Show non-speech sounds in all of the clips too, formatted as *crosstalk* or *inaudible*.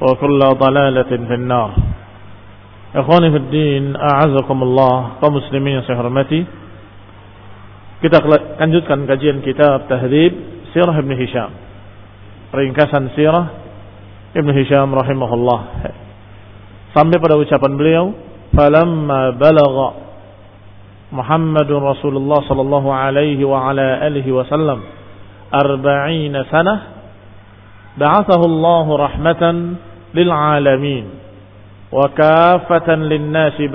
وكل ضلالة في النار Ikhwani fi din, a'azakumullah, kaum muslimin yang saya hormati. Kita lanjutkan kajian kitab Tahdhib Sirah Ibn Hisham. Ringkasan Sirah Ibn Hisham rahimahullah. Sampai pada ucapan beliau, "Falamma balagha Muhammadun Rasulullah sallallahu alaihi wa ala alihi wasallam 40 sanah, ba'athahu Allah rahmatan lil alamin wa kafatan lin nasi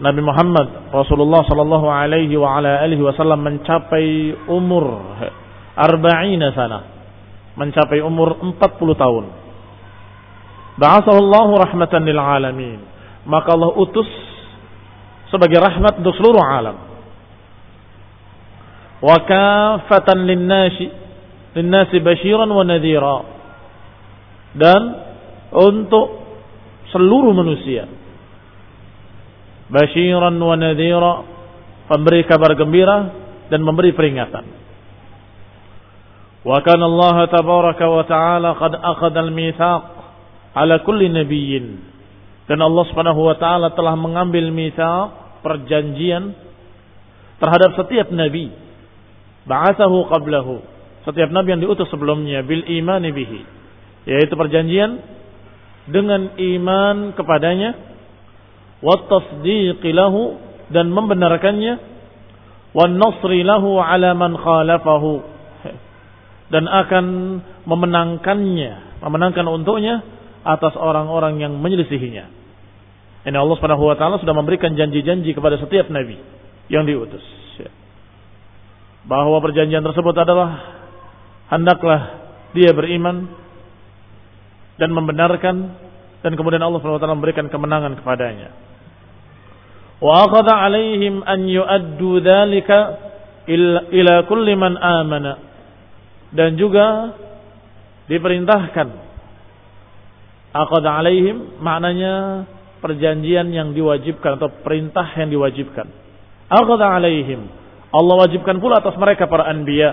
Nabi Muhammad Rasulullah sallallahu alaihi wa ala alihi wasallam mencapai umur 40 sana mencapai umur 40 tahun ba'athahu rahmatan lil alamin maka Allah utus sebagai rahmat untuk seluruh alam wa kafatan lin nasi lin nasi basyiran wa nadhira dan untuk seluruh manusia. Basyiran wa nadhira, pemberi kabar gembira dan memberi peringatan. Wa kana Allah tabaraka wa ta'ala qad akhadha al-mitsaq ala kulli nabiyyin. Dan Allah Subhanahu wa taala telah mengambil mitsaq, perjanjian terhadap setiap nabi. Ba'athahu qablahu. Setiap nabi yang diutus sebelumnya bil imani bihi. Yaitu perjanjian dengan iman kepadanya wa tasdiqi lahu dan membenarkannya wa nasri lahu ala man khalafahu. Dan akan memenangkannya memenangkan untuknya atas orang-orang yang menyelisihinya. Ini Allah Subhanahu wa taala sudah memberikan janji-janji kepada setiap nabi yang diutus bahwa perjanjian tersebut adalah hendaklah dia beriman dan membenarkan dan kemudian Allah SWT memberikan kemenangan kepadanya. Wa alaihim an yu'addu dhalika ila kulli man amana. Dan juga diperintahkan akhadha alaihim maknanya perjanjian yang diwajibkan atau perintah yang diwajibkan. Akhadha alaihim Allah wajibkan pula atas mereka para anbiya.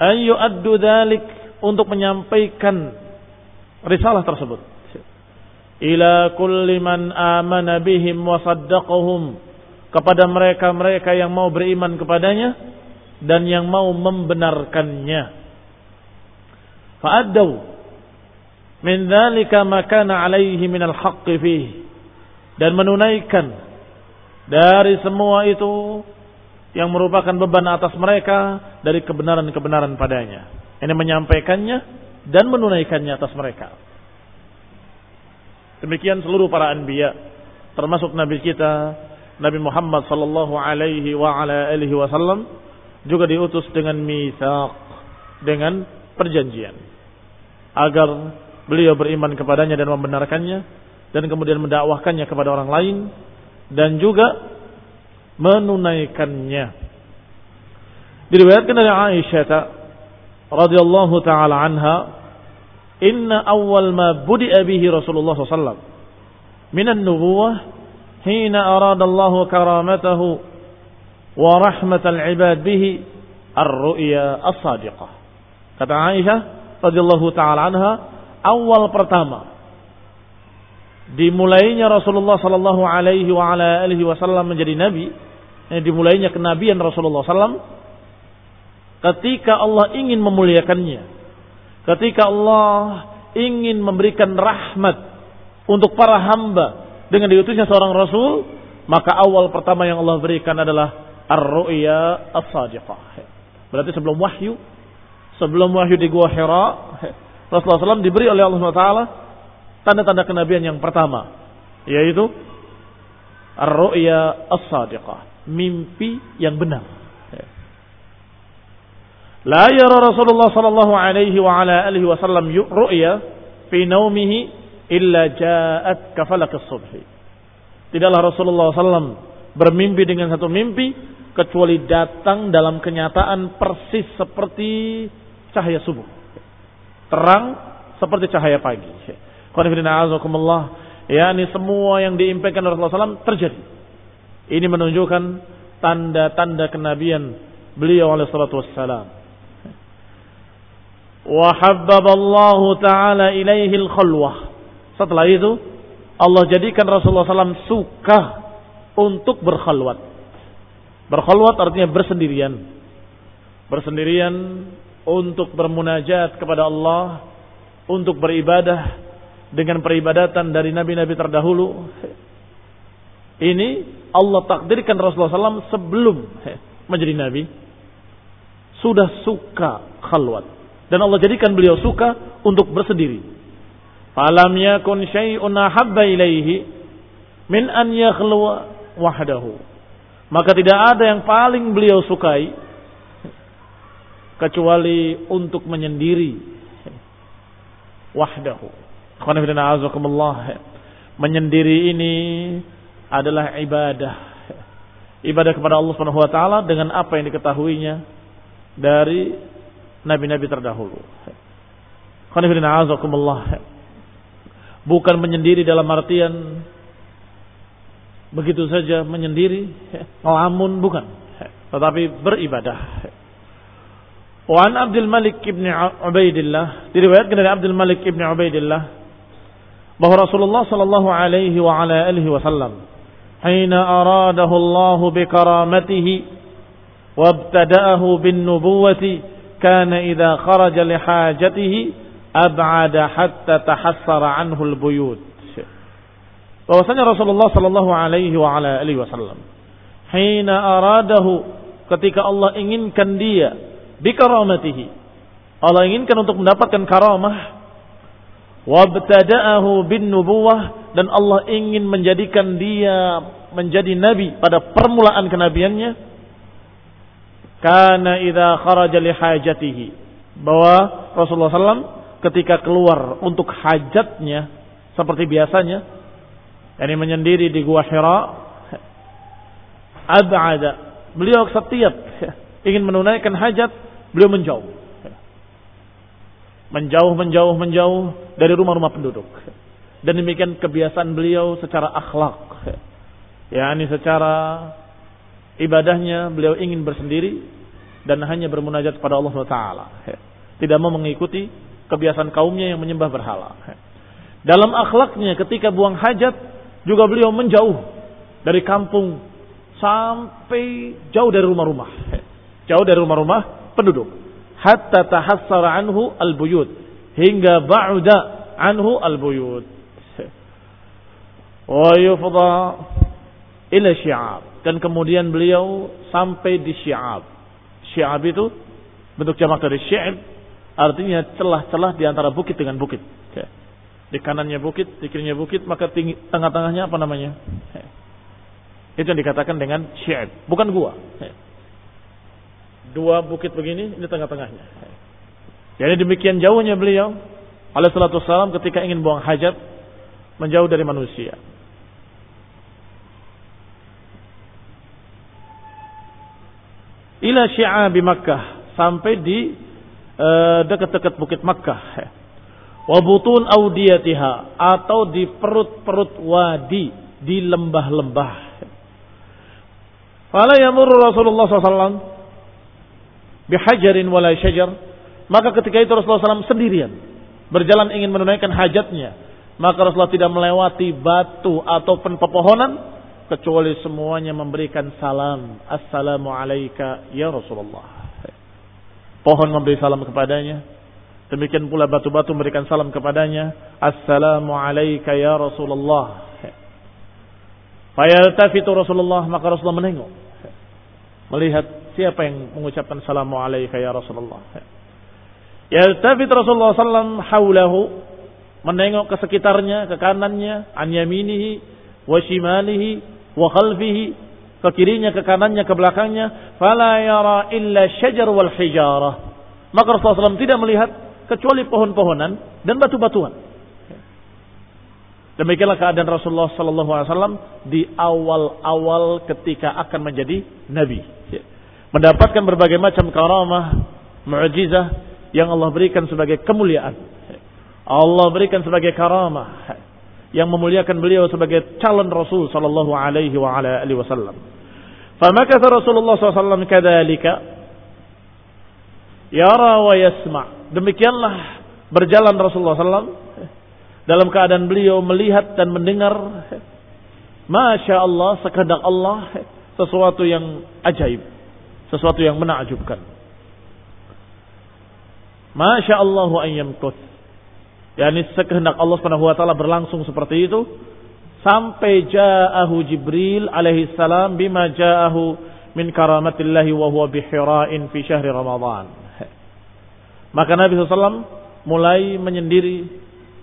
An yu'addu dhalik untuk menyampaikan risalah tersebut. Ila kulli man amana bihim wa saddaqahum. Kepada mereka-mereka yang mau beriman kepadanya dan yang mau membenarkannya. Fa'addu min dzalika ma kana alaihi min al-haqq fihi dan menunaikan dari semua itu yang merupakan beban atas mereka dari kebenaran-kebenaran padanya. Ini menyampaikannya dan menunaikannya atas mereka. Demikian seluruh para anbiya termasuk nabi kita Nabi Muhammad sallallahu alaihi wa ala alihi wasallam juga diutus dengan mitsaq dengan perjanjian agar beliau beriman kepadanya dan membenarkannya dan kemudian mendakwahkannya kepada orang lain dan juga menunaikannya. Diriwayatkan dari Aisyah radhiyallahu taala anha, "Inna awwal ma budi'a bihi Rasulullah sallallahu min an-nubuwah hina arada Allah karamatahu wa rahmatal ibad bihi ar-ru'ya as-sadiqah." Kata Aisyah radhiyallahu taala anha, awal pertama dimulainya Rasulullah sallallahu alaihi wa alihi wasallam menjadi nabi, eh, dimulainya kenabian Rasulullah sallam ketika Allah ingin memuliakannya. Ketika Allah ingin memberikan rahmat untuk para hamba dengan diutusnya seorang rasul, maka awal pertama yang Allah berikan adalah ar-ru'ya as-sadiqah. Berarti sebelum wahyu, sebelum wahyu di Gua Hira, Rasulullah SAW diberi oleh Allah SWT tanda-tanda kenabian yang pertama, yaitu ar-ru'ya as-sadiqah, mimpi yang benar. La yara Rasulullah sallallahu alaihi wa ala alihi wasallam ru'ya fi naumihi illa ja'at kafalak as-subhi. Tidaklah Rasulullah SAW bermimpi dengan satu mimpi kecuali datang dalam kenyataan persis seperti cahaya subuh terang seperti cahaya pagi. Ya, ini semua yang diimpikan Rasulullah SAW terjadi. Ini menunjukkan tanda-tanda kenabian beliau alaihi salatu wassalam. Wa habbaballahu ta'ala ilaihi al-khalwah. Setelah itu Allah jadikan Rasulullah SAW suka untuk berkhalwat. Berkhalwat artinya bersendirian. Bersendirian untuk bermunajat kepada Allah, untuk beribadah dengan peribadatan dari nabi-nabi terdahulu. Ini Allah takdirkan Rasulullah SAW sebelum menjadi nabi sudah suka khalwat dan Allah jadikan beliau suka untuk bersendiri. Falam yakun syai'un ahabba ilaihi min an yakhluwa wahdahu. Maka tidak ada yang paling beliau sukai kecuali untuk menyendiri wahdahu. Menyendiri ini adalah ibadah. Ibadah kepada Allah Subhanahu wa taala dengan apa yang diketahuinya dari nabi-nabi terdahulu. Bukan menyendiri dalam artian begitu saja menyendiri, ngelamun bukan, tetapi beribadah. Wan Abdul Malik ibn Ubaidillah diriwayatkan dari Abdul Malik ibn Ubaidillah bahwa Rasulullah sallallahu alaihi wa ala alihi wasallam hina aradahu Allah bi karamatihi wa ibtada'ahu bin nubuwati kana idza kharaja li hajatihi ab'ada hatta tahassara anhu al buyut bahwasanya Rasulullah sallallahu alaihi wa ala alihi wasallam hina aradahu ketika Allah inginkan dia bikaramatihi. Allah inginkan untuk mendapatkan karamah wabtada'ahu bin nubuwah dan Allah ingin menjadikan dia menjadi nabi pada permulaan kenabiannya karena idza kharaja li hajatihi bahwa Rasulullah SAW ketika keluar untuk hajatnya seperti biasanya yakni menyendiri di gua Hira ab'ada beliau setiap ingin menunaikan hajat beliau menjauh. Menjauh, menjauh, menjauh dari rumah-rumah penduduk. Dan demikian kebiasaan beliau secara akhlak. Ya, ini secara ibadahnya beliau ingin bersendiri dan hanya bermunajat kepada Allah SWT. Tidak mau mengikuti kebiasaan kaumnya yang menyembah berhala. Dalam akhlaknya ketika buang hajat juga beliau menjauh dari kampung sampai jauh dari rumah-rumah. Jauh dari rumah-rumah penduduk hatta tahassara anhu al-buyut hingga ba'da anhu al-buyut wa yufda ila syi'ab dan kemudian beliau sampai di syi'ab syi'ab itu bentuk jamak dari syi'ab artinya celah-celah di antara bukit dengan bukit Di kanannya bukit, di kirinya bukit, maka tengah-tengahnya apa namanya? Itu yang dikatakan dengan syi'ab, bukan gua. Dua bukit begini, ini tengah-tengahnya. Jadi demikian jauhnya beliau alaihi salatu wassalam ketika ingin buang hajat menjauh dari manusia. Ila syi'abi Makkah sampai di uh, dekat-dekat bukit Makkah wabutun audiyatiha atau di perut-perut wadi di lembah-lembah. Fala yamurru Rasulullah SAW bihajarin wala syajar. Maka ketika itu Rasulullah SAW sendirian berjalan ingin menunaikan hajatnya. Maka Rasulullah tidak melewati batu ataupun pepohonan kecuali semuanya memberikan salam. Assalamu alayka ya Rasulullah. Pohon memberi salam kepadanya, Demikian pula batu-batu memberikan salam kepadanya. Assalamu alayka ya Rasulullah. Fayaltafitu Rasulullah. Maka Rasulullah menengok. Melihat siapa yang mengucapkan salamu alayka ya Rasulullah. Yaltafit Rasulullah sallam haulahu. Menengok ke sekitarnya, ke kanannya. An yaminihi, wa shimalihi, wa khalfihi. Ke kirinya, ke kanannya, ke belakangnya. Fala yara illa syajar wal hijarah. Maka Rasulullah SAW tidak melihat kecuali pohon-pohonan dan batu-batuan. Demikianlah keadaan Rasulullah Sallallahu Alaihi Wasallam di awal-awal ketika akan menjadi nabi, mendapatkan berbagai macam karamah, mukjizah yang Allah berikan sebagai kemuliaan. Allah berikan sebagai karamah yang memuliakan beliau sebagai calon Rasul Sallallahu Alaihi Wasallam. Famakatha Rasulullah SAW kadalika yara wa yasma' Demikianlah berjalan Rasulullah SAW dalam keadaan beliau melihat dan mendengar Masya Allah, sekehendak Allah sesuatu yang ajaib, sesuatu yang menakjubkan. Masya Allah an yamkuth. Yani sekehendak Allah Subhanahu wa taala berlangsung seperti itu sampai ja'ahu Jibril alaihi salam bima ja'ahu min karamatillahi wa huwa bihira'in fi syahri Ramadan. Maka Nabi SAW mulai menyendiri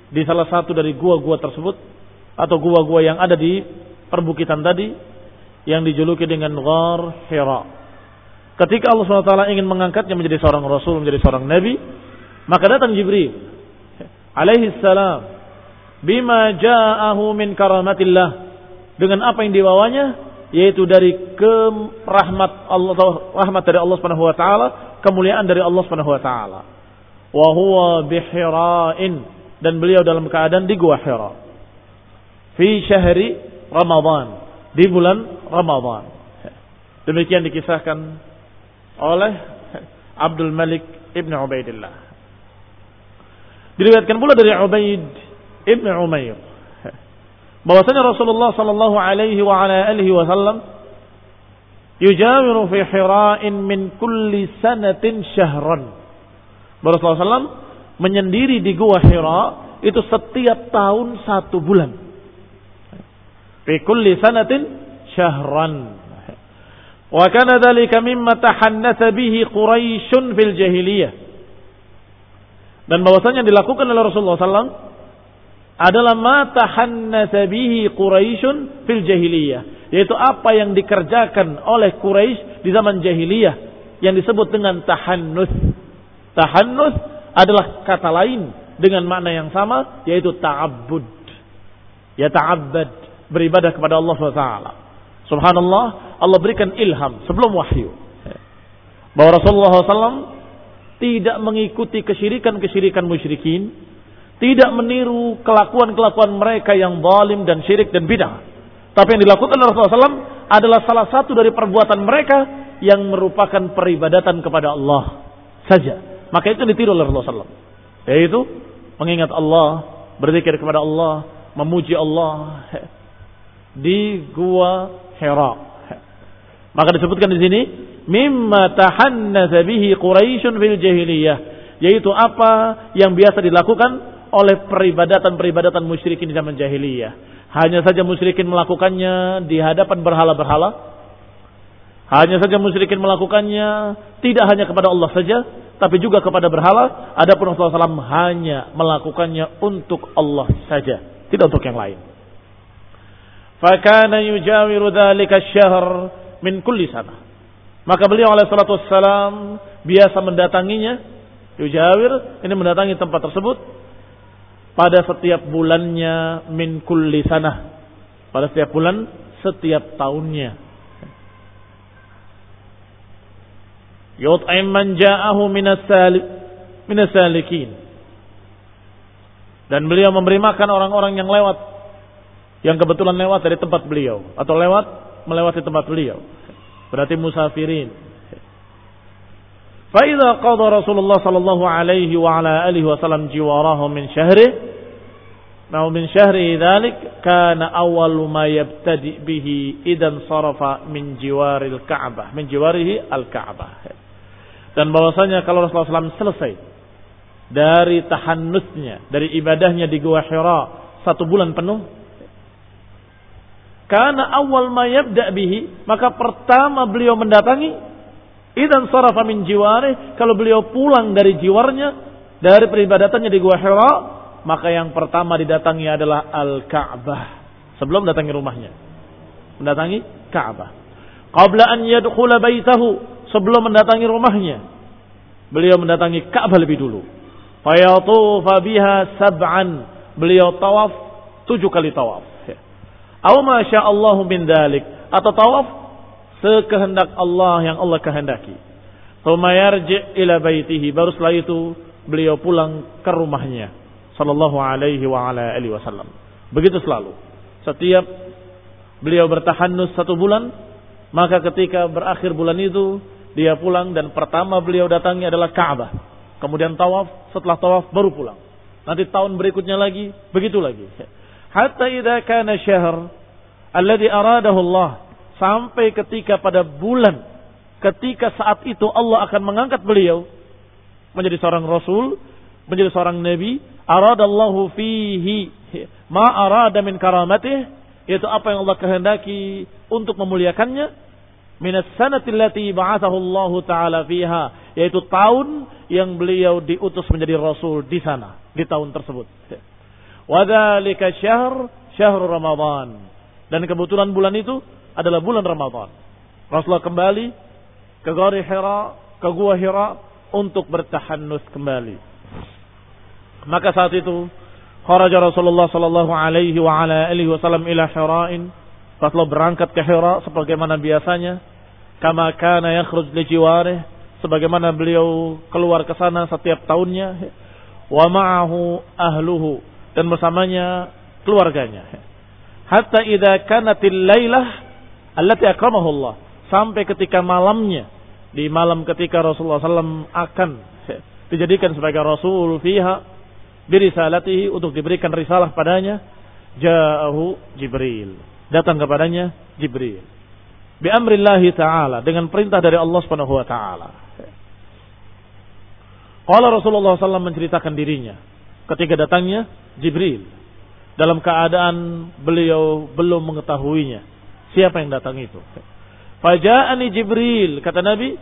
di salah satu dari gua-gua tersebut atau gua-gua yang ada di perbukitan tadi yang dijuluki dengan Ghar Hira. Ketika Allah SWT ingin mengangkatnya menjadi seorang Rasul, menjadi seorang Nabi, maka datang Jibril alaihi salam. Bima ja'ahu min karamatillah. Dengan apa yang dibawanya? Yaitu dari ke rahmat Allah rahmat dari Allah Subhanahu wa taala, kemuliaan dari Allah Subhanahu wa taala. Wa huwa bihira'in dan beliau dalam keadaan di gua Hira. Fi syahri Ramadan. Di bulan Ramadan. Demikian dikisahkan oleh Abdul Malik Ibn Ubaidillah diriwayatkan pula dari Ubaid Ibn Umair bahwasanya Rasulullah sallallahu alaihi wa ala alihi wasallam yujawiru fi hira'in min kulli sanatin syahran Rasulullah SAW menyendiri di gua Hira itu setiap tahun satu bulan. Fi kulli sanatin syahran. Wa kana dhalika mimma tahannatha bihi Quraisyun fil jahiliyah. Dan bahwasanya dilakukan oleh Rasulullah SAW adalah ma tahannatha bihi Quraisyun fil jahiliyah. Yaitu apa yang dikerjakan oleh Quraisy di zaman jahiliyah yang disebut dengan tahannus Tahannus adalah kata lain dengan makna yang sama yaitu ta'abbud. Ya ta'abbad beribadah kepada Allah SWT. Subhanallah, Allah berikan ilham sebelum wahyu. Bahwa Rasulullah SAW tidak mengikuti kesyirikan-kesyirikan musyrikin, tidak meniru kelakuan-kelakuan mereka yang zalim dan syirik dan bidah. Tapi yang dilakukan oleh Rasulullah SAW adalah salah satu dari perbuatan mereka yang merupakan peribadatan kepada Allah saja. Maka itu ditiru oleh Rasulullah SAW. Yaitu mengingat Allah, berzikir kepada Allah, memuji Allah di gua Hira. Maka disebutkan di sini mimma tahannatsa bihi Quraisyun fil jahiliyah, yaitu apa yang biasa dilakukan oleh peribadatan-peribadatan musyrikin di zaman jahiliyah. Hanya saja musyrikin melakukannya di hadapan berhala-berhala. Hanya saja musyrikin melakukannya tidak hanya kepada Allah saja, tapi juga kepada berhala. Adapun Rasulullah SAW hanya melakukannya untuk Allah saja, tidak untuk yang lain. Fakana yujawiru dzalika syahr min kulli sana. Maka beliau oleh salatu wassalam biasa mendatanginya, yujawir, ini mendatangi tempat tersebut pada setiap bulannya min kulli sana. Pada setiap bulan, setiap tahunnya. Yut'im man ja'ahu minas salikin. Dan beliau memberi makan orang-orang yang lewat yang kebetulan lewat dari tempat beliau atau lewat melewati tempat beliau. Berarti musafirin. Faidah kau Rasulullah sallallahu alaihi wa ala alihi wasallam jiwarahu min syahri. mau min syahri dzalik kana awal ma yabtadi bihi idan sarafa min jiwaril Ka'bah, min jiwarihi al-Ka'bah. Dan bahwasanya kalau Rasulullah SAW selesai dari tahannusnya, dari ibadahnya di Gua Hira satu bulan penuh, karena awal mayabda bihi, maka pertama beliau mendatangi idan sarafa min jiwari, kalau beliau pulang dari jiwarnya dari peribadatannya di Gua Hira, maka yang pertama didatangi adalah Al-Ka'bah sebelum datangi rumahnya. Mendatangi Ka'bah. Qabla an yadkhula baitahu, sebelum mendatangi rumahnya. Beliau mendatangi Ka'bah lebih dulu. Fayatufa biha sab'an. Beliau tawaf tujuh kali tawaf. Aw masya Allahu min dalik atau tawaf sekehendak Allah yang Allah kehendaki. Tsumma yarji ila baitihi baru setelah itu beliau pulang ke rumahnya sallallahu alaihi wa ala alihi wasallam. Begitu selalu. Setiap beliau bertahannus satu bulan, maka ketika berakhir bulan itu dia pulang dan pertama beliau datangi adalah Ka'bah. Kemudian tawaf, setelah tawaf baru pulang. Nanti tahun berikutnya lagi, begitu lagi. Hatta idza kana syahr alladhi aradahu Allah sampai ketika pada bulan ketika saat itu Allah akan mengangkat beliau menjadi seorang rasul, menjadi seorang nabi, aradallahu fihi ma arada min karamatih yaitu apa yang Allah kehendaki untuk memuliakannya minas sanati allati ba'athahu Allah taala fiha yaitu tahun yang beliau diutus menjadi rasul di sana di tahun tersebut. Wadzalika syahr syahr Ramadan. Dan kebetulan bulan itu adalah bulan Ramadan. Rasulullah kembali ke Gari Hira, ke Gua Hira untuk bertahannus kembali. Maka saat itu kharaja Rasulullah sallallahu alaihi wa ala alihi wasallam ila Hira'in. Rasulullah berangkat ke Hira sebagaimana biasanya, kama kana yakhruj li jiwarih, sebagaimana beliau keluar ke sana setiap tahunnya. Wa ma'ahu ahluhu dan bersamanya keluarganya hatta idza kanatil lailah allati akramahu Allah sampai ketika malamnya di malam ketika Rasulullah SAW akan dijadikan sebagai rasul fiha birisalatihi untuk diberikan risalah padanya ja'ahu Jibril. Datang kepadanya Jibril. Bi amrillahi taala dengan perintah dari Allah Subhanahu wa taala. Qala Rasulullah SAW menceritakan dirinya. Ketika datangnya Jibril dalam keadaan beliau belum mengetahuinya. Siapa yang datang itu? Faja'ani Jibril, kata Nabi,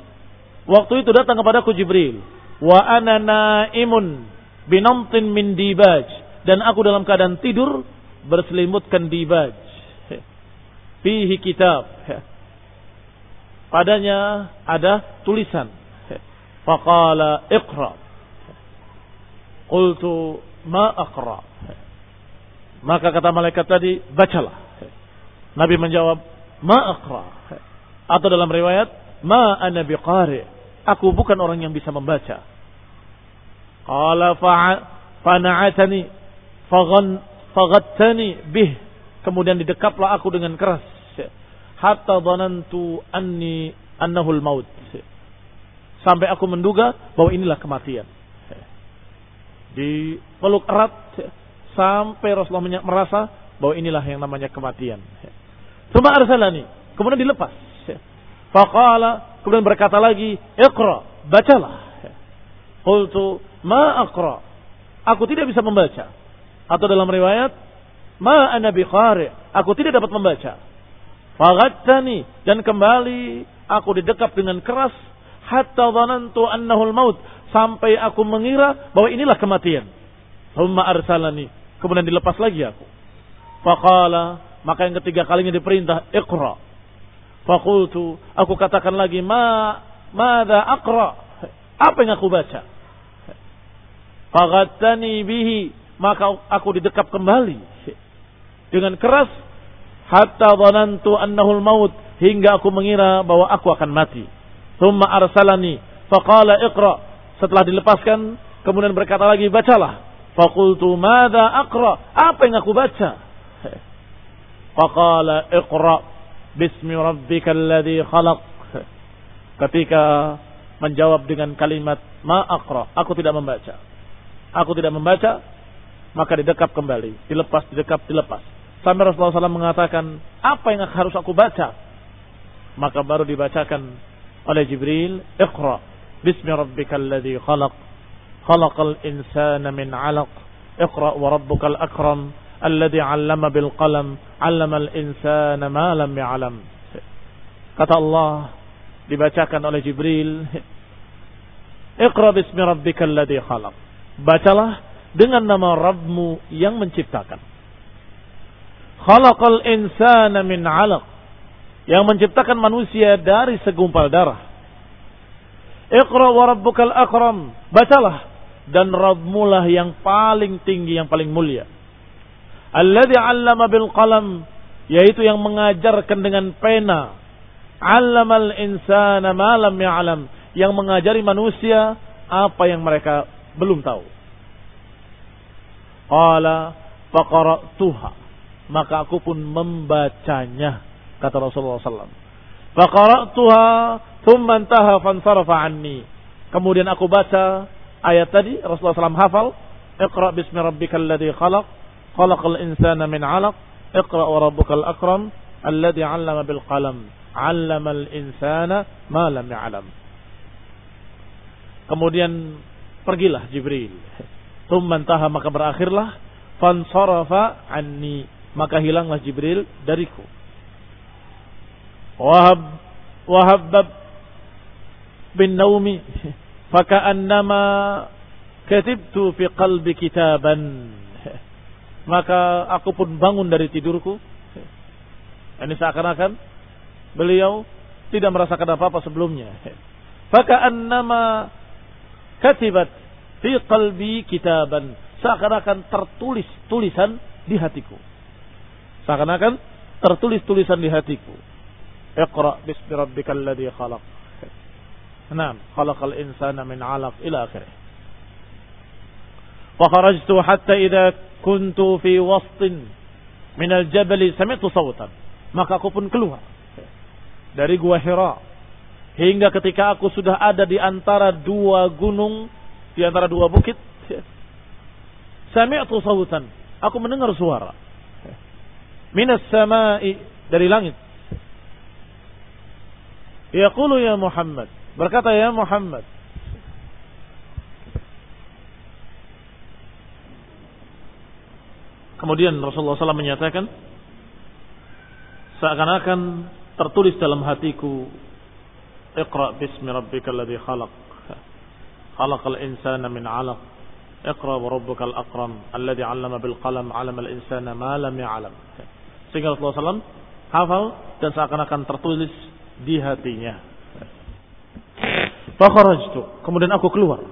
waktu itu datang kepadaku Jibril. Wa ana naimun binamtin min dibaj. Dan aku dalam keadaan tidur berselimutkan dibaj. Fihi kitab. Padanya ada tulisan. Faqala iqra. Qultu ma aqra. Maka kata malaikat tadi, bacalah. Nabi menjawab, ma akra. Atau dalam riwayat, ma ana biqari. Aku bukan orang yang bisa membaca. Qala fana'atani faghan faghattani bih. Kemudian didekaplah aku dengan keras. Hatta dhanantu anni annahul maut. Sampai aku menduga bahwa inilah kematian. Di peluk erat sampai Rasulullah merasa bahwa inilah yang namanya kematian. Suma arsalani, kemudian dilepas. Faqala, kemudian berkata lagi, "Iqra, bacalah." Qultu, "Ma aqra?" Aku tidak bisa membaca. Atau dalam riwayat, "Ma ana biqari." Aku tidak dapat membaca. Faghattani dan kembali aku didekap dengan keras hatta dhanantu annahu al-maut sampai aku mengira bahwa inilah kematian. Thumma arsalani. Kemudian dilepas lagi aku. Faqala, maka yang ketiga kalinya diperintah, Iqra. Fakultu, aku katakan lagi, ma, mada aqra? Apa yang aku baca? Faghattani bihi, maka aku didekap kembali. Dengan keras, hatta dhanantu annahu maut hingga aku mengira bahwa aku akan mati. Thumma arsalani, faqala Iqra. Setelah dilepaskan, kemudian berkata lagi, bacalah. Fakultu mada akra. Apa yang aku baca? *laughs* Faqala iqra bismi rabbika alladhi khalaq. *laughs* Ketika menjawab dengan kalimat ma akra. Aku tidak membaca. Aku tidak membaca. Maka didekap kembali. Dilepas, didekap, dilepas. Sampai Rasulullah SAW mengatakan, apa yang harus aku baca? Maka baru dibacakan oleh Jibril, Iqra bismi rabbika alladhi khalaq خلق الإنسان من علق اقرأ وربك الأكرم الذي علم بالقلم علم الإنسان ما لم يعلم kata Allah dibacakan oleh Jibril Iqra bismi rabbikal ladzi khalaq bacalah dengan nama Rabbmu yang menciptakan Khalaqal insana min 'alaq yang menciptakan manusia dari segumpal darah Iqra wa rabbukal akram bacalah dan Rabbmulah yang paling tinggi, yang paling mulia. Alladhi 'allama bil qalam, yaitu yang mengajarkan dengan pena. 'Allamal insana ma lam ya'lam, yang mengajari manusia apa yang mereka belum tahu. Qala faqara'tuha, maka aku pun membacanya, kata Rasulullah SAW. Faqara'tuha thumma intaha fansarafa anni. Kemudian aku baca ayat tadi Rasulullah SAW hafal Iqra bismi rabbikal ladzi khalaq khalaqal insana min 'alaq Iqra wa rabbukal akram alladzi 'allama bil qalam 'allamal insana ma lam ya'lam. Kemudian pergilah Jibril. Thumma taha maka berakhirlah fansarafa anni maka hilanglah Jibril dariku. Wahab Wahab bin Naumi faka'annama katibtu fi qalbi kitaban. *laughs* Maka aku pun bangun dari tidurku. *laughs* Ini seakan-akan beliau tidak merasakan apa-apa sebelumnya. *laughs* Faka'annama katibat fi qalbi kitaban. Seakan-akan tertulis tulisan di hatiku. Seakan-akan tertulis tulisan di hatiku. Iqra bismi rabbikal ladzi khalaq Naam, khalaqal insana min 'alaq ila akhirih. Wa kharajtu hatta idza kuntu fi wastin min al-jabal sami'tu sawtan. Maka aku pun keluar dari gua Hira hingga ketika aku sudah ada di antara dua gunung, di antara dua bukit. Sami'tu sawtan. Aku mendengar suara. Min as-sama'i dari langit. Yaqulu ya Muhammad, Berkata ya Muhammad. Kemudian Rasulullah SAW menyatakan, seakan-akan tertulis dalam hatiku, Iqra bismi rabbika alladhi khalaq. Khalaqal insana min 'alaq. Iqra wa rabbukal akram alladhi 'allama bil qalam 'allama al insana ma lam. Sehingga Rasulullah SAW hafal dan seakan-akan tertulis di hatinya. Fakharajtu. Kemudian aku keluar.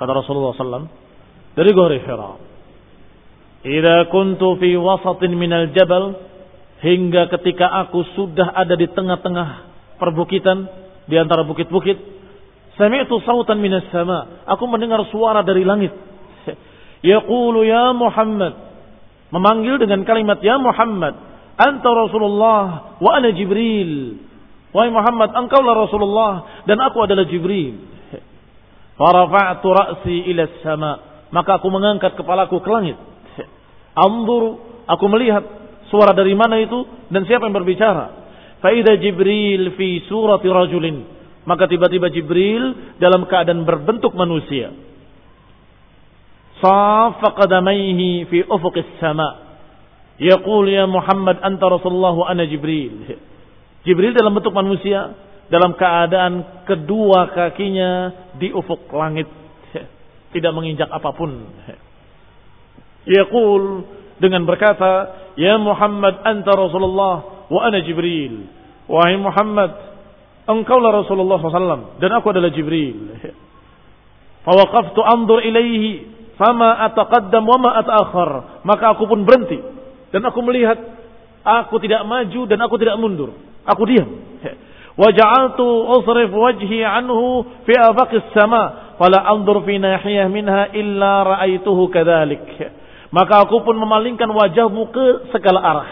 Kata Rasulullah SAW. Dari Gori Hira. Ida kuntu fi wasatin minal jabal. Hingga ketika aku sudah ada di tengah-tengah perbukitan. Di antara bukit-bukit. Sami'tu sautan minas sama. Aku mendengar suara dari langit. *laughs* Yaqulu ya Muhammad. Memanggil dengan kalimat ya Muhammad. Anta Rasulullah wa ana Jibril. Wahai Muhammad, engkaulah Rasulullah dan aku adalah Jibril. Farafa'tu ra'si ila sama. Maka aku mengangkat kepalaku ke langit. Anzur, aku melihat suara dari mana itu dan siapa yang berbicara. Faida Jibril fi surati rajulin. Maka tiba-tiba Jibril dalam keadaan berbentuk manusia. Safa qadamaihi fi ufuqis sama. Yaqul ya Muhammad anta Rasulullah ana Jibril. Jibril dalam bentuk manusia dalam keadaan kedua kakinya di ufuk langit tidak menginjak apa pun. Yaqul dengan berkata ya Muhammad anta Rasulullah wa ana Jibril. Wahai Muhammad engkaulah Rasulullah SAW dan aku adalah Jibril. Fawaqaftu anzur ilaihi fama ataqaddam wa ma ataakhir maka aku pun berhenti dan aku melihat aku tidak maju dan aku tidak mundur aku diam وجعلت أصرف وجهي عنه في أفق السماء فلا أنظر في ناحية منها إلا رأيته كذلك maka aku pun memalingkan wajahmu ke segala arah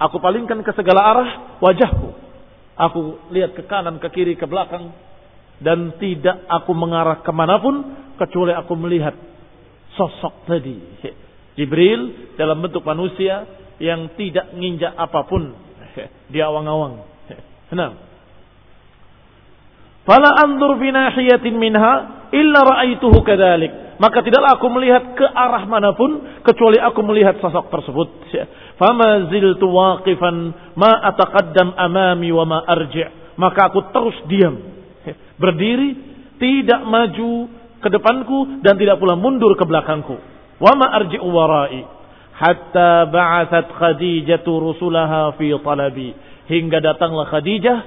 aku palingkan ke segala arah wajahku aku lihat ke kanan ke kiri ke belakang dan tidak aku mengarah kemanapun kecuali aku melihat sosok tadi Jibril dalam bentuk manusia yang tidak nginjak apapun *laughs* di awang-awang. *laughs* Nah, Fala andur fi nahiyatin minha illa ra'aituhu kadzalik. Maka tidaklah aku melihat ke arah mana pun kecuali aku melihat sosok tersebut. *laughs* Fama ziltu waqifan ma ataqaddam amami wa ma arji'. Maka aku terus diam. Berdiri tidak maju ke depanku dan tidak pula mundur ke belakangku. Wa ma arji'u wara'i. Hatta ba'athat Khadijah rusulaha fi talabi. Hingga datanglah Khadijah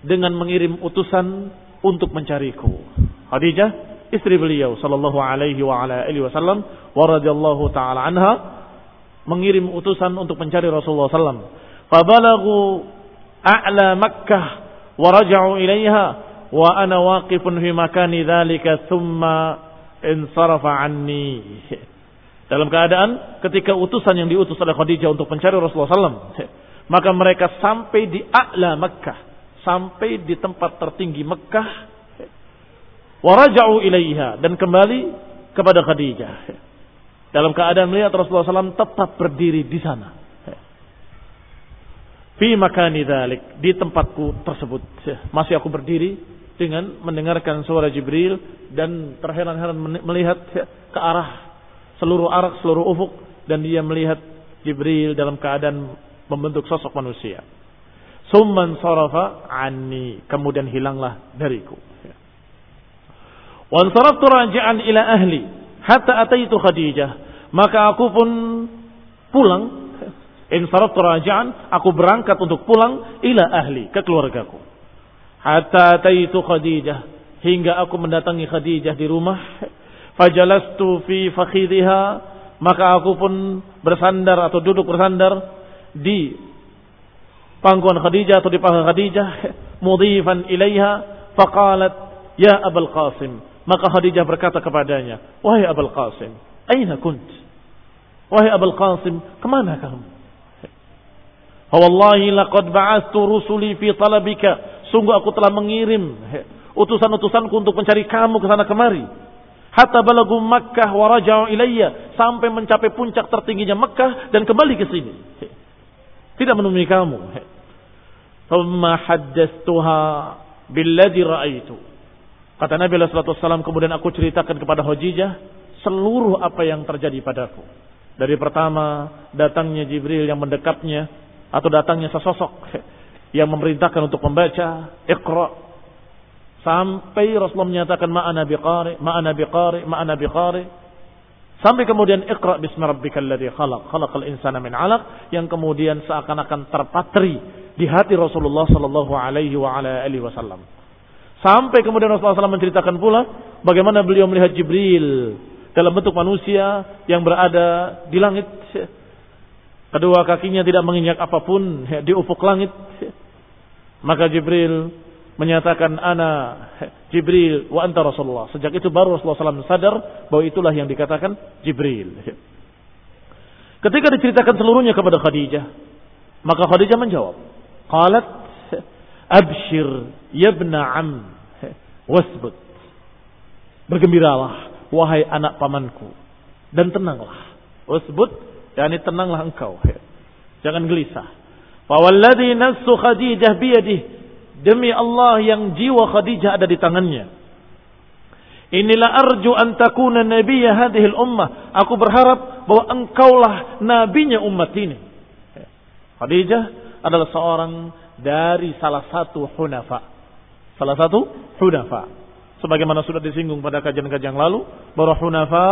dengan mengirim utusan untuk mencariku. Khadijah istri beliau sallallahu alaihi wa ala alihi wasallam wa radhiyallahu taala anha mengirim utusan untuk mencari Rasulullah sallam. Fabalagu a'la Makkah wa raja'u ilaiha wa ana waqifun fi makani dzalika thumma insarafa anni. *laughs* Dalam keadaan ketika utusan yang diutus oleh Khadijah untuk mencari Rasulullah sallam, *laughs* maka mereka sampai di a'la Makkah sampai di tempat tertinggi Mekah waraja'u ilaiha dan kembali kepada Khadijah. Dalam keadaan melihat Rasulullah SAW tetap berdiri di sana. Fi makani dhalik di tempatku tersebut. Masih aku berdiri dengan mendengarkan suara Jibril dan terheran-heran melihat ke arah seluruh arah seluruh ufuk dan dia melihat Jibril dalam keadaan membentuk sosok manusia Summan sarafa anni. Kemudian hilanglah dariku. Wan saraftu raji'an ila ahli. Hatta ataitu Khadijah. Maka aku pun pulang. In saraftu raji'an. Aku berangkat untuk pulang ila ahli. Ke keluargaku. Hatta ataitu Khadijah. Hingga aku mendatangi Khadijah di rumah. Fajalastu fi fakhidhiha. Maka aku pun bersandar atau duduk bersandar di pangkuan Khadijah atau di paha Khadijah *laughs* mudhifan ilaiha faqalat ya Abul Qasim. Maka Khadijah berkata kepadanya wahai Abul Qasim aina kunt? Wahai Abul Qasim ke mana kamu? Wallahi laqad ba'astu rusuli fi talabika. Sungguh aku telah mengirim utusan-utusanku untuk mencari kamu ke sana kemari hatta balagu Makkah wa raja'u ilayya sampai mencapai puncak tertingginya Makkah dan kembali ke sini tidak menemui kamu Thumma haddastuha billadhi ra'aitu. Kata Nabi SAW kemudian aku ceritakan kepada Khadijah seluruh apa yang terjadi padaku. Dari pertama datangnya Jibril yang mendekapnya atau datangnya sesosok yang memerintahkan untuk membaca Iqra sampai Rasulullah menyatakan ma'ana biqari ma'ana biqari ma'ana biqari sampai kemudian Iqra bismi rabbikal ladzi khalaq khalaqal insana min 'alaq yang kemudian seakan-akan terpatri di hati Rasulullah Sallallahu Alaihi Wasallam. Sampai kemudian Rasulullah SAW menceritakan pula bagaimana beliau melihat Jibril dalam bentuk manusia yang berada di langit. Kedua kakinya tidak menginjak apa pun di ufuk langit. Maka Jibril menyatakan ana Jibril wa anta Rasulullah. Sejak itu baru Rasulullah SAW sadar bahwa itulah yang dikatakan Jibril. Ketika diceritakan seluruhnya kepada Khadijah, maka Khadijah menjawab, Qalat abshir yabna am wasbut. Bergembiralah wahai anak pamanku dan tenanglah. Wasbut yakni tenanglah engkau. Jangan gelisah. Fawalladhi nafsu Khadijah biyadih. Demi Allah yang jiwa Khadijah ada di tangannya. Inilah arju an takuna nabiyya hadhil ummah. Aku berharap bahwa engkaulah nabinya umat ini. Khadijah adalah seorang dari salah satu hunafa. Salah satu hunafa. Sebagaimana sudah disinggung pada kajian-kajian lalu, bahwa hunafa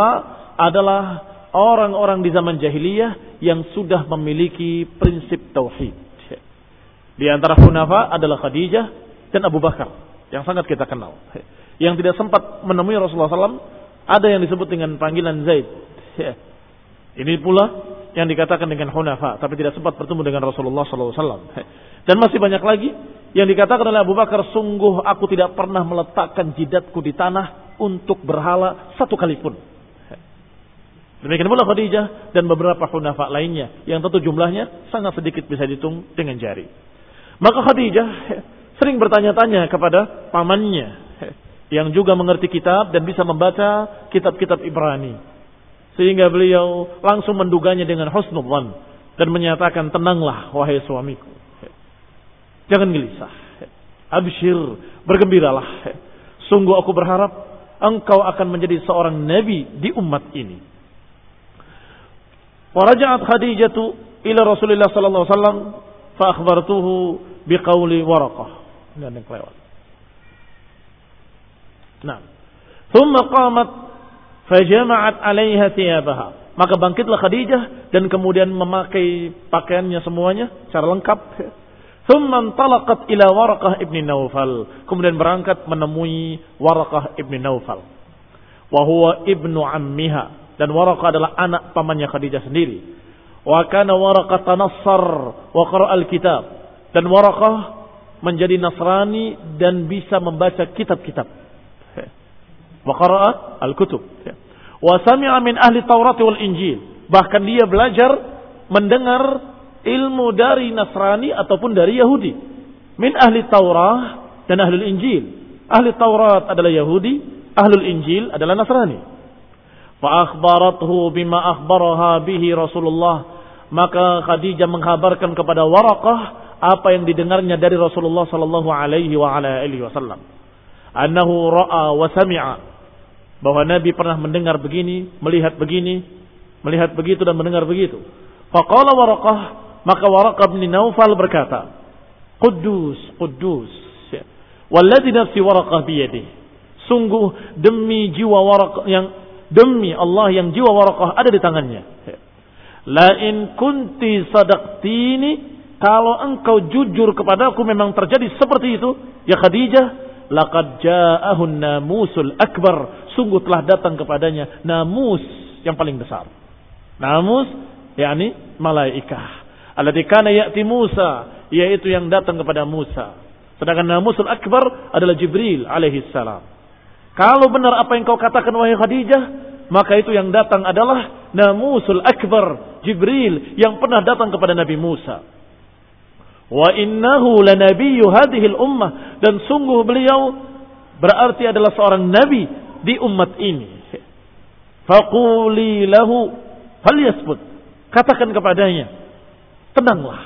adalah orang-orang di zaman jahiliyah yang sudah memiliki prinsip tauhid. Di antara hunafa adalah Khadijah dan Abu Bakar yang sangat kita kenal. Yang tidak sempat menemui Rasulullah SAW ada yang disebut dengan panggilan Zaid. Ini pula yang dikatakan dengan hunafa, tapi tidak sempat bertemu dengan Rasulullah SAW. Dan masih banyak lagi yang dikatakan oleh Abu Bakar, sungguh aku tidak pernah meletakkan jidatku di tanah untuk berhala satu kali pun. Demikian pula Khadijah dan beberapa hunafa lainnya yang tentu jumlahnya sangat sedikit bisa dihitung dengan jari. Maka Khadijah sering bertanya-tanya kepada pamannya yang juga mengerti kitab dan bisa membaca kitab-kitab Ibrani. Sehingga beliau langsung menduganya dengan husnul dan menyatakan tenanglah wahai suamiku. Jangan gelisah. Abshir, bergembiralah. Sungguh aku berharap engkau akan menjadi seorang nabi di umat ini. Waraja'at Khadijatu ila Rasulullah sallallahu alaihi wasallam fa akhbartuhu biqauli Waraqah. Ini yang kelewat. Nah. Thumma qamat fajama'at 'alaiha thiyabaha. Maka bangkitlah Khadijah dan kemudian memakai pakaiannya semuanya secara lengkap. Thumma talaqat ila Waraqah ibni Naufal. Kemudian berangkat menemui Waraqah ibni Naufal. Wa huwa ibnu ammiha dan Waraqah adalah anak pamannya Khadijah sendiri. Wa kana Waraqah tanassar wa qara al-kitab. Dan Waraqah menjadi Nasrani dan bisa membaca kitab-kitab. Wa qara al-kutub. Wa sami'a min ahli Taurat wal Injil. Bahkan dia belajar mendengar ilmu dari Nasrani ataupun dari Yahudi. Min ahli Taurat dan ahli Injil. Ahli Taurat adalah Yahudi, ahli Injil adalah Nasrani. Fa'akhbarathu bima akhbaraha bihi Rasulullah. Maka Khadijah menghabarkan kepada Waraqah apa yang didengarnya dari Rasulullah sallallahu alaihi wa ala alihi wasallam. Annahu ra'a wa sami'a bahwa Nabi pernah mendengar begini, melihat begini, melihat begitu dan mendengar begitu. Faqala Waraqah, maka Waraqah bin Naufal berkata, Quddus, Quddus. Walladhi nafsi Waraqah biyadih. Sungguh demi jiwa Waraqah yang Demi Allah yang jiwa warakah ada di tangannya. La in kunti sadaktini kalau engkau jujur kepadaku memang terjadi seperti itu ya Khadijah laqad ja'ahun namusul akbar sungguh telah datang kepadanya namus yang paling besar. Namus yakni malaikah. Alladzi kana ya'ti Musa yaitu yang datang kepada Musa. Sedangkan namusul akbar adalah Jibril alaihi salam. Kalau benar apa yang kau katakan wahai Khadijah, maka itu yang datang adalah Namusul Akbar, Jibril yang pernah datang kepada Nabi Musa. Wa innahu lanabiyyu hadhil ummah dan sungguh beliau berarti adalah seorang nabi di umat ini. Faquli lahu hal yasbut. Katakan kepadanya, tenanglah.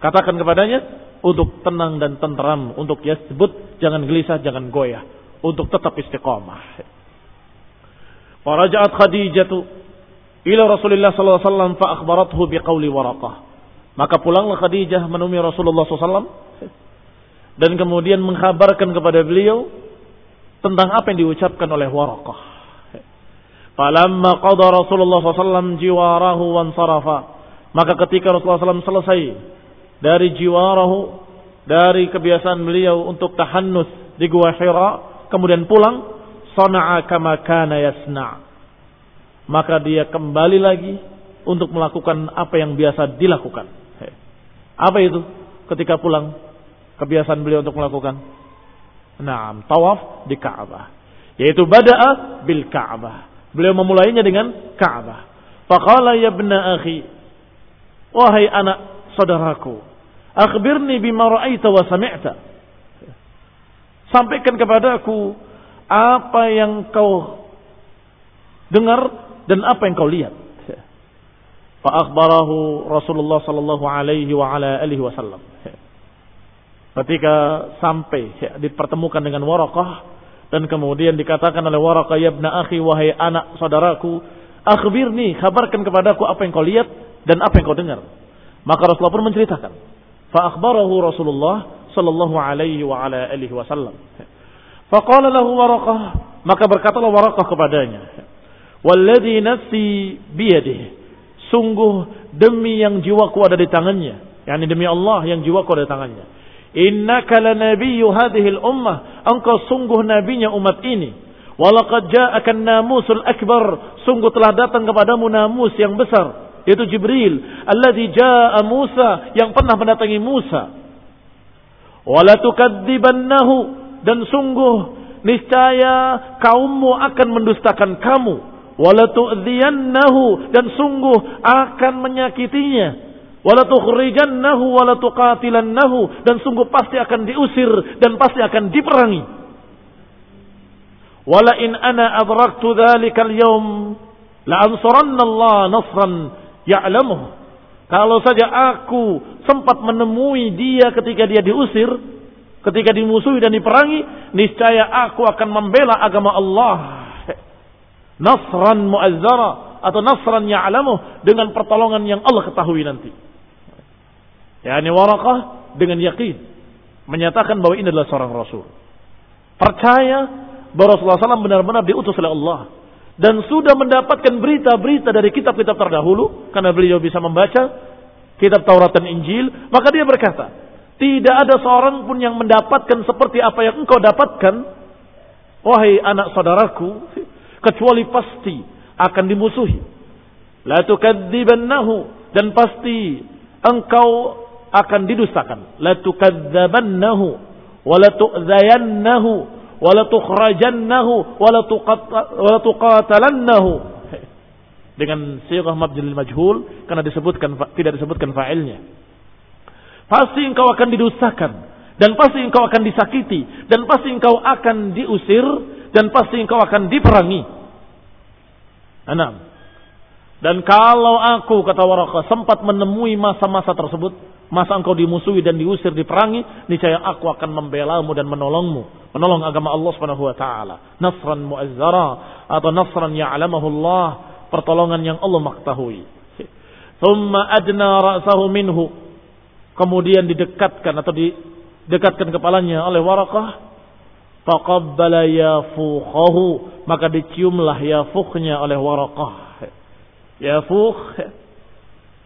Katakan kepadanya untuk tenang dan tenteram, untuk yasbut, jangan gelisah, jangan goyah untuk tetap istiqamah. Faraja'at Khadijatu ila Rasulullah sallallahu alaihi wasallam fa Waraqah. Maka pulanglah Khadijah menemui Rasulullah SAW dan kemudian mengkabarkan kepada beliau tentang apa yang diucapkan oleh Waraqah. Falamma qada Rasulullah SAW jiwarahu wan sarafa. Maka ketika Rasulullah SAW selesai dari jiwarahu, dari kebiasaan beliau untuk tahannus di Gua Hira, kemudian pulang, sana'a kama kana yasna. Maka dia kembali lagi untuk melakukan apa yang biasa dilakukan. Apa itu? Ketika pulang, kebiasaan beliau untuk melakukan Naam, tawaf di Ka'bah. Yaitu bada'a bil Ka'bah. Beliau memulainya dengan Ka'bah. Faqala ya akhi, wahai anak saudaraku, akhbirni bima ra'aita wa sami'ta. Sampaikan kepadaku apa yang kau dengar dan apa yang kau lihat. Fa'akhbarahu Rasulullah sallallahu alaihi wa ala alihi wasallam. Ketika sampai dipertemukan dengan Waraqah dan kemudian dikatakan oleh Waraqah ya ibna akhi wahai anak saudaraku, akhbirni, kabarkan kepadaku apa yang kau lihat dan apa yang kau dengar. Maka Rasulullah pun menceritakan Fa akhbarahu Rasulullah sallallahu alaihi wa ala alihi wasallam. Faqala lahu Waraqah, maka berkatalah Waraqah kepadanya, "Walladzi nafsi biyadihi." Sungguh demi yang jiwaku ada di tangannya, yakni demi Allah yang jiwaku ada di tangannya. Innaka lanabiyyu hadhihi al-ummah, engkau sungguh nabinya umat ini. Walaqad ja'aka namusul akbar, sungguh telah datang kepadamu namus yang besar, yaitu Jibril, alladzi jaa Musa yang pernah mendatangi Musa. Wala tukadzibannahu dan sungguh niscaya kaummu akan mendustakan kamu wala tu'dhiyannahu dan sungguh akan menyakitinya. Wala tukhrijannahu wala tuqatilannahu dan sungguh pasti akan diusir dan pasti akan diperangi. Wala in ana adraktu dhalikal yawm la Allah nasran ya'lamuh. Kalau saja aku sempat menemui dia ketika dia diusir ketika dimusuhi dan diperangi niscaya aku akan membela agama Allah nasran muazzara atau nasran ya'lamuh dengan pertolongan yang Allah ketahui nanti. Yani warakah dengan yakin menyatakan bahwa ini adalah seorang rasul. Percaya bahwa Rasulullah SAW benar-benar diutus oleh Allah dan sudah mendapatkan berita-berita dari kitab-kitab terdahulu karena beliau bisa membaca kitab Taurat dan Injil, maka dia berkata, tidak ada seorang pun yang mendapatkan seperti apa yang engkau dapatkan, wahai anak saudaraku, kecuali pasti akan dimusuhi. La tukadzibannahu dan pasti engkau akan didustakan. La tukadzibannahu wa la tu'zayannahu wa la tukhrajannahu wa la tuqatalannahu. *laughs* Dengan sirah mabdil majhul karena disebutkan tidak disebutkan fa'ilnya. Pasti engkau akan didustakan dan pasti engkau akan disakiti dan pasti engkau akan diusir dan pasti engkau akan diperangi. Enam. Dan kalau aku kata Waraka sempat menemui masa-masa tersebut, masa engkau dimusuhi dan diusir diperangi, niscaya aku akan membelamu dan menolongmu, menolong agama Allah Subhanahu wa taala. Nasran muazzara atau nasran ya'lamahu Allah, pertolongan yang Allah mengetahui. Thumma adna ra'sahu minhu. Kemudian didekatkan atau didekatkan kepalanya oleh Warakah Faqabbala yafuqahu. Maka diciumlah yafuqnya oleh warakah. Yafuq.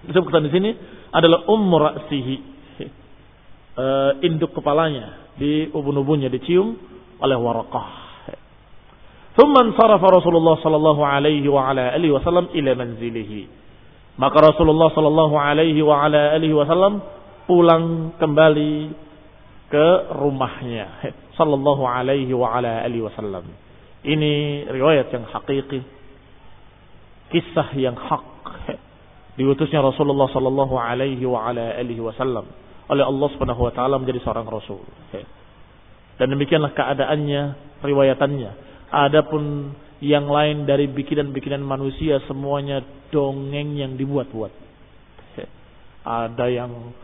Disebutkan di sini adalah ummu ra'sihi. Uh, induk kepalanya. Di ubun-ubunnya dicium oleh warakah. Thumman sarafa Rasulullah sallallahu alaihi wa ala alihi wasallam ila manzilihi. Maka Rasulullah sallallahu alaihi wa ala alihi wasallam pulang kembali ke rumahnya sallallahu alaihi wa ala alihi wasallam. Ini riwayat yang hakiki. Kisah yang hak. Diutusnya Rasulullah sallallahu alaihi wa ala alihi wasallam oleh Allah Subhanahu wa taala menjadi seorang rasul. Dan demikianlah keadaannya, riwayatannya. Adapun yang lain dari bikinan-bikinan manusia semuanya dongeng yang dibuat-buat. Ada yang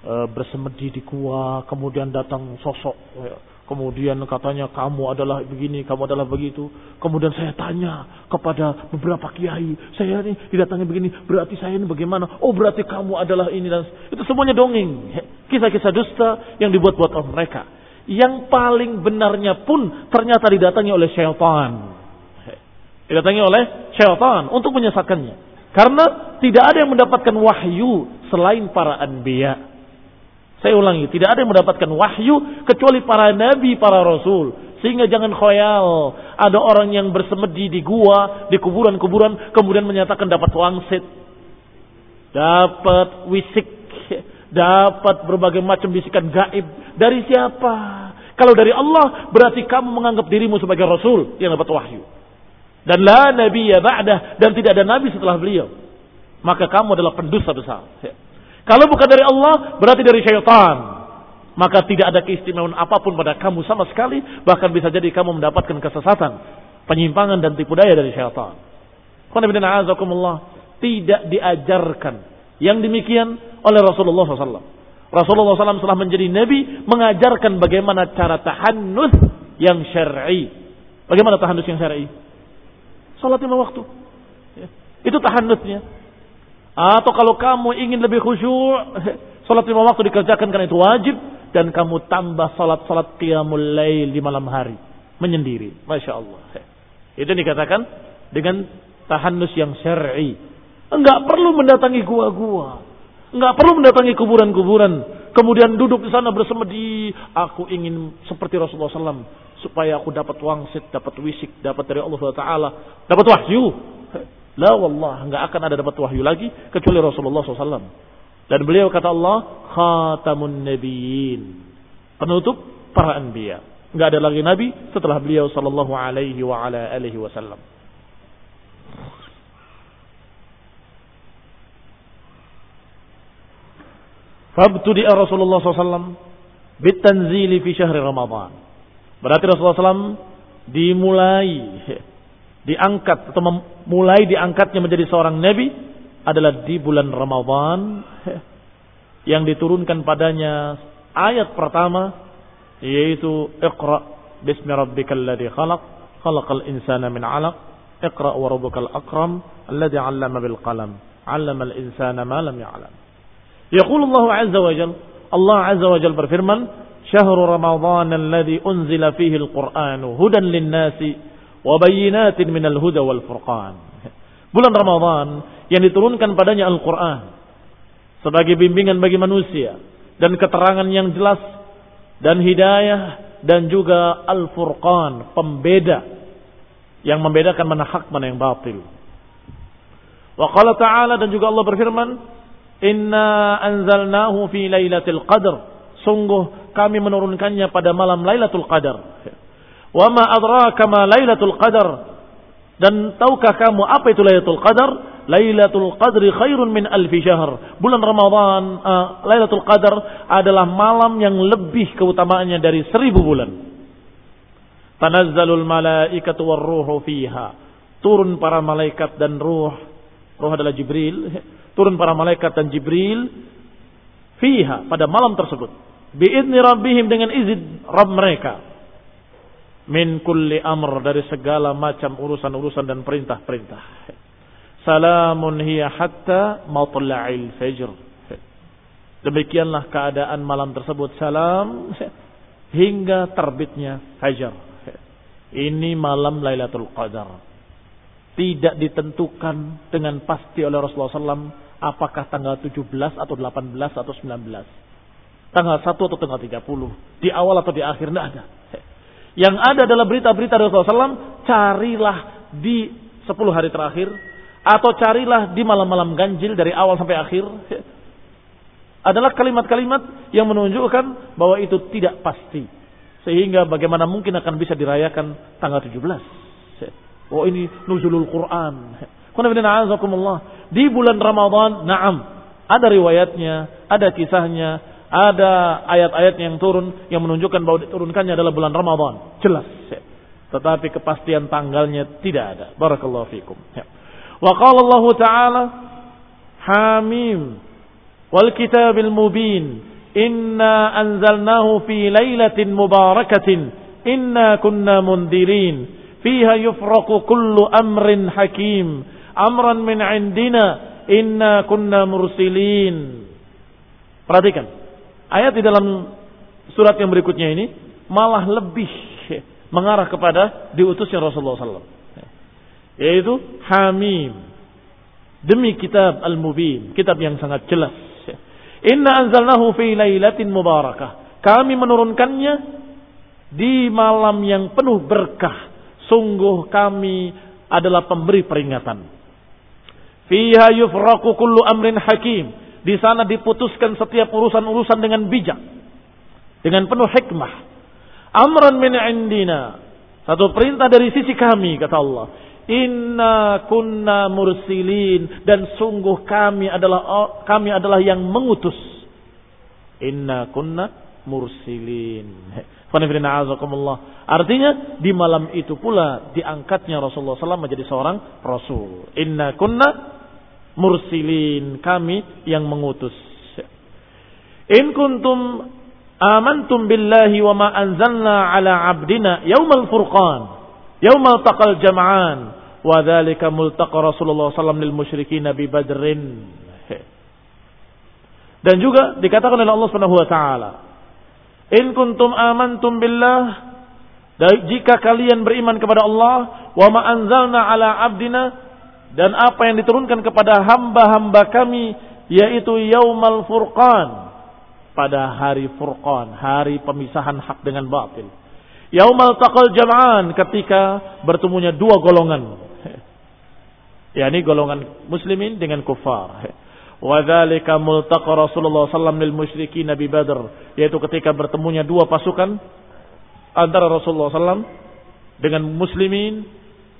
e, bersemedi di gua, kemudian datang sosok, ya. Kemudian katanya kamu adalah begini, kamu adalah begitu. Kemudian saya tanya kepada beberapa kiai, saya ini didatangi begini, berarti saya ini bagaimana? Oh berarti kamu adalah ini dan itu semuanya dongeng, kisah-kisah dusta yang dibuat-buat oleh mereka. Yang paling benarnya pun ternyata didatangi oleh syaitan. Ya. Didatangi oleh syaitan untuk menyesatkannya. Karena tidak ada yang mendapatkan wahyu selain para anbiya. Saya ulangi, tidak ada yang mendapatkan wahyu kecuali para nabi, para rasul. Sehingga jangan khoyal. Ada orang yang bersemedi di gua, di kuburan-kuburan, kemudian menyatakan dapat wangsit. Dapat wisik. Dapat berbagai macam bisikan gaib. Dari siapa? Kalau dari Allah, berarti kamu menganggap dirimu sebagai rasul yang dapat wahyu. Dan la nabi ya ba'dah. Dan tidak ada nabi setelah beliau. Maka kamu adalah pendusta besar. Kalau bukan dari Allah, berarti dari syaitan. Maka tidak ada keistimewaan apa pun pada kamu sama sekali. Bahkan bisa jadi kamu mendapatkan kesesatan. Penyimpangan dan tipu daya dari syaitan. Tidak diajarkan. Yang demikian oleh Rasulullah SAW. Rasulullah SAW setelah menjadi Nabi. Mengajarkan bagaimana cara tahannus yang syar'i. Bagaimana tahannus yang syar'i? Salat lima waktu. Ya. Itu tahannusnya. Atau kalau kamu ingin lebih khusyuk, *laughs* Salat lima waktu dikerjakan karena itu wajib dan kamu tambah salat-salat qiyamul lail di malam hari menyendiri. Masya Allah. *laughs* Itu dikatakan dengan tahannus yang syar'i. Enggak perlu mendatangi gua-gua. Enggak perlu mendatangi kuburan-kuburan. Kemudian duduk di sana bersemedi. Aku ingin seperti Rasulullah SAW. Supaya aku dapat wangsit, dapat wisik, dapat dari Allah Taala, dapat wahyu. La wallah, enggak akan ada dapat wahyu lagi kecuali Rasulullah SAW. Dan beliau kata Allah, khatamun nabiyyin. Penutup para anbiya. Enggak ada lagi nabi setelah beliau sallallahu alaihi wa ala alihi wasallam. Fabtudi'a Rasulullah SAW bitanzili fi syahri Ramadan. Berarti Rasulullah SAW dimulai diangkat atau mulai diangkatnya menjadi seorang nabi adalah di bulan Ramadhan *laughs* yang diturunkan padanya ayat pertama yaitu Iqra bismi rabbikal ladzi khalaq khalaqal insana min 'alaq Iqra wa rabbukal akram alladzi 'allama bil qalam 'allama insana ma lam ya'lam. Yaqulu Allah 'azza wa jalla Allah 'azza wa jalla berfirman syahrul ramadhan alladzi unzila fihi al-qur'anu hudan lin-nasi wabayinatin minal huda wal furqan. Bulan Ramadhan yang diturunkan padanya Al-Qur'an sebagai bimbingan bagi manusia dan keterangan yang jelas dan hidayah dan juga Al-Furqan, pembeda yang membedakan mana hak mana yang batil. Wa qala ta'ala dan juga Allah berfirman, "Inna anzalnahu fi lailatul qadr." Sungguh kami menurunkannya pada malam Lailatul Qadar. Wa ma adraka ma Lailatul Qadar? Dan tahukah kamu apa itu Lailatul Qadar? Lailatul Qadri khairun min alfi syahr. Bulan Ramadan, uh, Lailatul Qadar adalah malam yang lebih keutamaannya dari seribu bulan. Tanazzalul malaikatu warruhu fiha. Turun para malaikat dan ruh. Ruh adalah Jibril turun para malaikat dan Jibril fiha pada malam tersebut biidni rabbihim dengan izin Rabb mereka min kulli amr dari segala macam urusan-urusan dan perintah-perintah salamun hiya hatta matla'il fajr demikianlah keadaan malam tersebut salam hingga terbitnya fajar ini malam Lailatul Qadar tidak ditentukan dengan pasti oleh Rasulullah SAW Apakah tanggal 17 atau 18 atau 19? Tanggal 1 atau tanggal 30? Di awal atau di akhir? Tidak ada. Yang ada adalah berita-berita Rasulullah SAW. Carilah di 10 hari terakhir. Atau carilah di malam-malam ganjil dari awal sampai akhir. Adalah kalimat-kalimat yang menunjukkan bahwa itu tidak pasti. Sehingga bagaimana mungkin akan bisa dirayakan tanggal 17. Oh ini nuzulul Quran. Di bulan Ramadan, naam. Ada riwayatnya, ada kisahnya, ada ayat-ayat yang turun yang menunjukkan bahwa diturunkannya adalah bulan Ramadan. Jelas. Tetapi kepastian tanggalnya tidak ada. Barakallahu fikum. Ya. Wa qala Allah Ta'ala Hamim wal kitabil mubin inna anzalnahu fi lailatin mubarakatin inna kunna mundirin fiha yufraqu kullu amrin hakim amran min indina inna kunna mursilin. Perhatikan. Ayat di dalam surat yang berikutnya ini malah lebih mengarah kepada diutusnya Rasulullah SAW. Yaitu Hamim. Demi kitab Al-Mubin. Kitab yang sangat jelas. Inna anzalnahu fi lailatin mubarakah. Kami menurunkannya di malam yang penuh berkah. Sungguh kami adalah pemberi peringatan. Fiha yufraku kullu amrin hakim. Di sana diputuskan setiap urusan-urusan dengan bijak. Dengan penuh hikmah. Amran min indina. Satu perintah dari sisi kami, kata Allah. Inna kunna mursilin. Dan sungguh kami adalah kami adalah yang mengutus. Inna kunna mursilin. Artinya di malam itu pula diangkatnya Rasulullah SAW menjadi seorang Rasul. Inna kunna mursilin kami yang mengutus. In kuntum amantum billahi wa ma anzalna ala abdina yaumal furqan yaumal taqal jam'an wa dzalika multaqa Rasulullah sallallahu lil musyrikin bi badrin. Dan juga dikatakan oleh Allah Subhanahu wa taala, "In kuntum amantum billah" Dan jika kalian beriman kepada Allah, wa ma anzalna ala abdina dan apa yang diturunkan kepada hamba-hamba kami yaitu yaumal furqan pada hari furqan, hari pemisahan hak dengan batil. Yaumal taqal jam'an ketika bertemunya dua golongan. *laughs* yakni golongan muslimin dengan kufar. *laughs* Wa dzalika multaqa Rasulullah sallallahu lil Nabi Badr, yaitu ketika bertemunya dua pasukan antara Rasulullah SAW dengan muslimin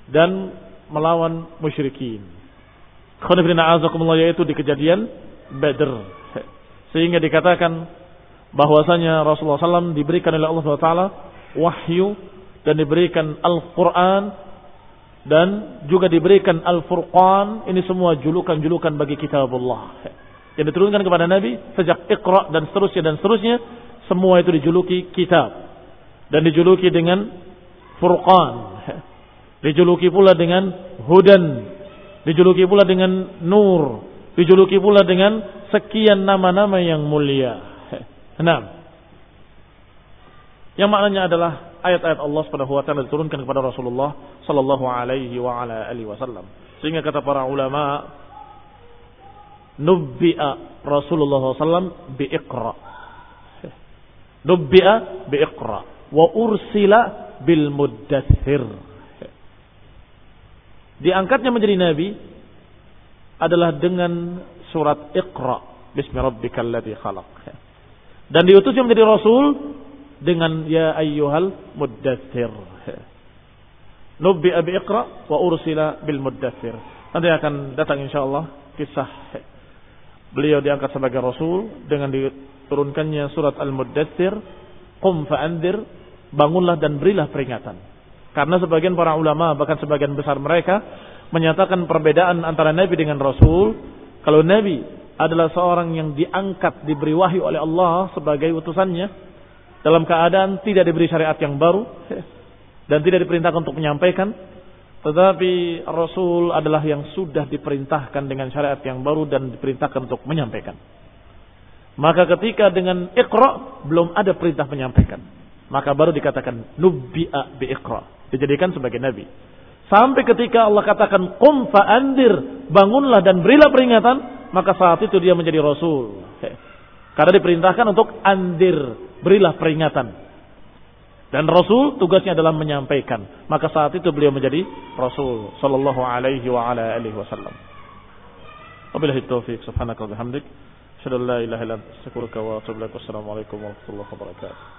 dan melawan musyrikin. Khonifrina azakumullah yaitu di kejadian Badr. Sehingga dikatakan bahwasanya Rasulullah SAW diberikan oleh Allah SWT wahyu dan diberikan Al-Quran dan juga diberikan Al-Furqan. Ini semua julukan-julukan bagi kitabullah. Yang diturunkan kepada Nabi sejak Iqra dan seterusnya dan seterusnya. Semua itu dijuluki kitab dan dijuluki dengan Furqan. Dijuluki pula dengan Hudan. Dijuluki pula dengan Nur. Dijuluki pula dengan sekian nama-nama yang mulia. *laughs* Enam. Yang maknanya adalah ayat-ayat Allah Subhanahu wa taala diturunkan kepada Rasulullah sallallahu alaihi wa ala alihi wasallam. Sehingga kata para ulama nubbi'a Rasulullah sallam bi iqra. Nubbi'a bi iqra wa ursila bil muddathir. Diangkatnya menjadi nabi adalah dengan surat Iqra bismi rabbikal ladzi. Dan diutusnya menjadi rasul dengan ya ayyuhal muddathir. Nubbi abi Iqra wa ursila bil muddathir. Nanti akan datang insyaallah kisah beliau diangkat sebagai rasul dengan diturunkannya surat Al-Muddathir, qum fa'andir bangunlah dan berilah peringatan. Karena sebagian para ulama, bahkan sebagian besar mereka, menyatakan perbedaan antara Nabi dengan Rasul. Kalau Nabi adalah seorang yang diangkat, diberi wahyu oleh Allah sebagai utusannya, dalam keadaan tidak diberi syariat yang baru, dan tidak diperintahkan untuk menyampaikan, tetapi Rasul adalah yang sudah diperintahkan dengan syariat yang baru dan diperintahkan untuk menyampaikan. Maka ketika dengan Iqra belum ada perintah menyampaikan maka baru dikatakan nubbi'a bi'iqra. Dijadikan sebagai nabi. Sampai ketika Allah katakan qum fa'andir, bangunlah dan berilah peringatan, maka saat itu dia menjadi rasul. Karena diperintahkan untuk andir, berilah peringatan. Dan Rasul tugasnya adalah menyampaikan. Maka saat itu beliau menjadi Rasul sallallahu alaihi wa ala alihi wasallam. Wabillahi taufiq subhanaka wa bihamdik. Asyhadu la ilaha illa anta astaghfiruka wa atubu. Wassalamualaikum warahmatullahi wabarakatuh.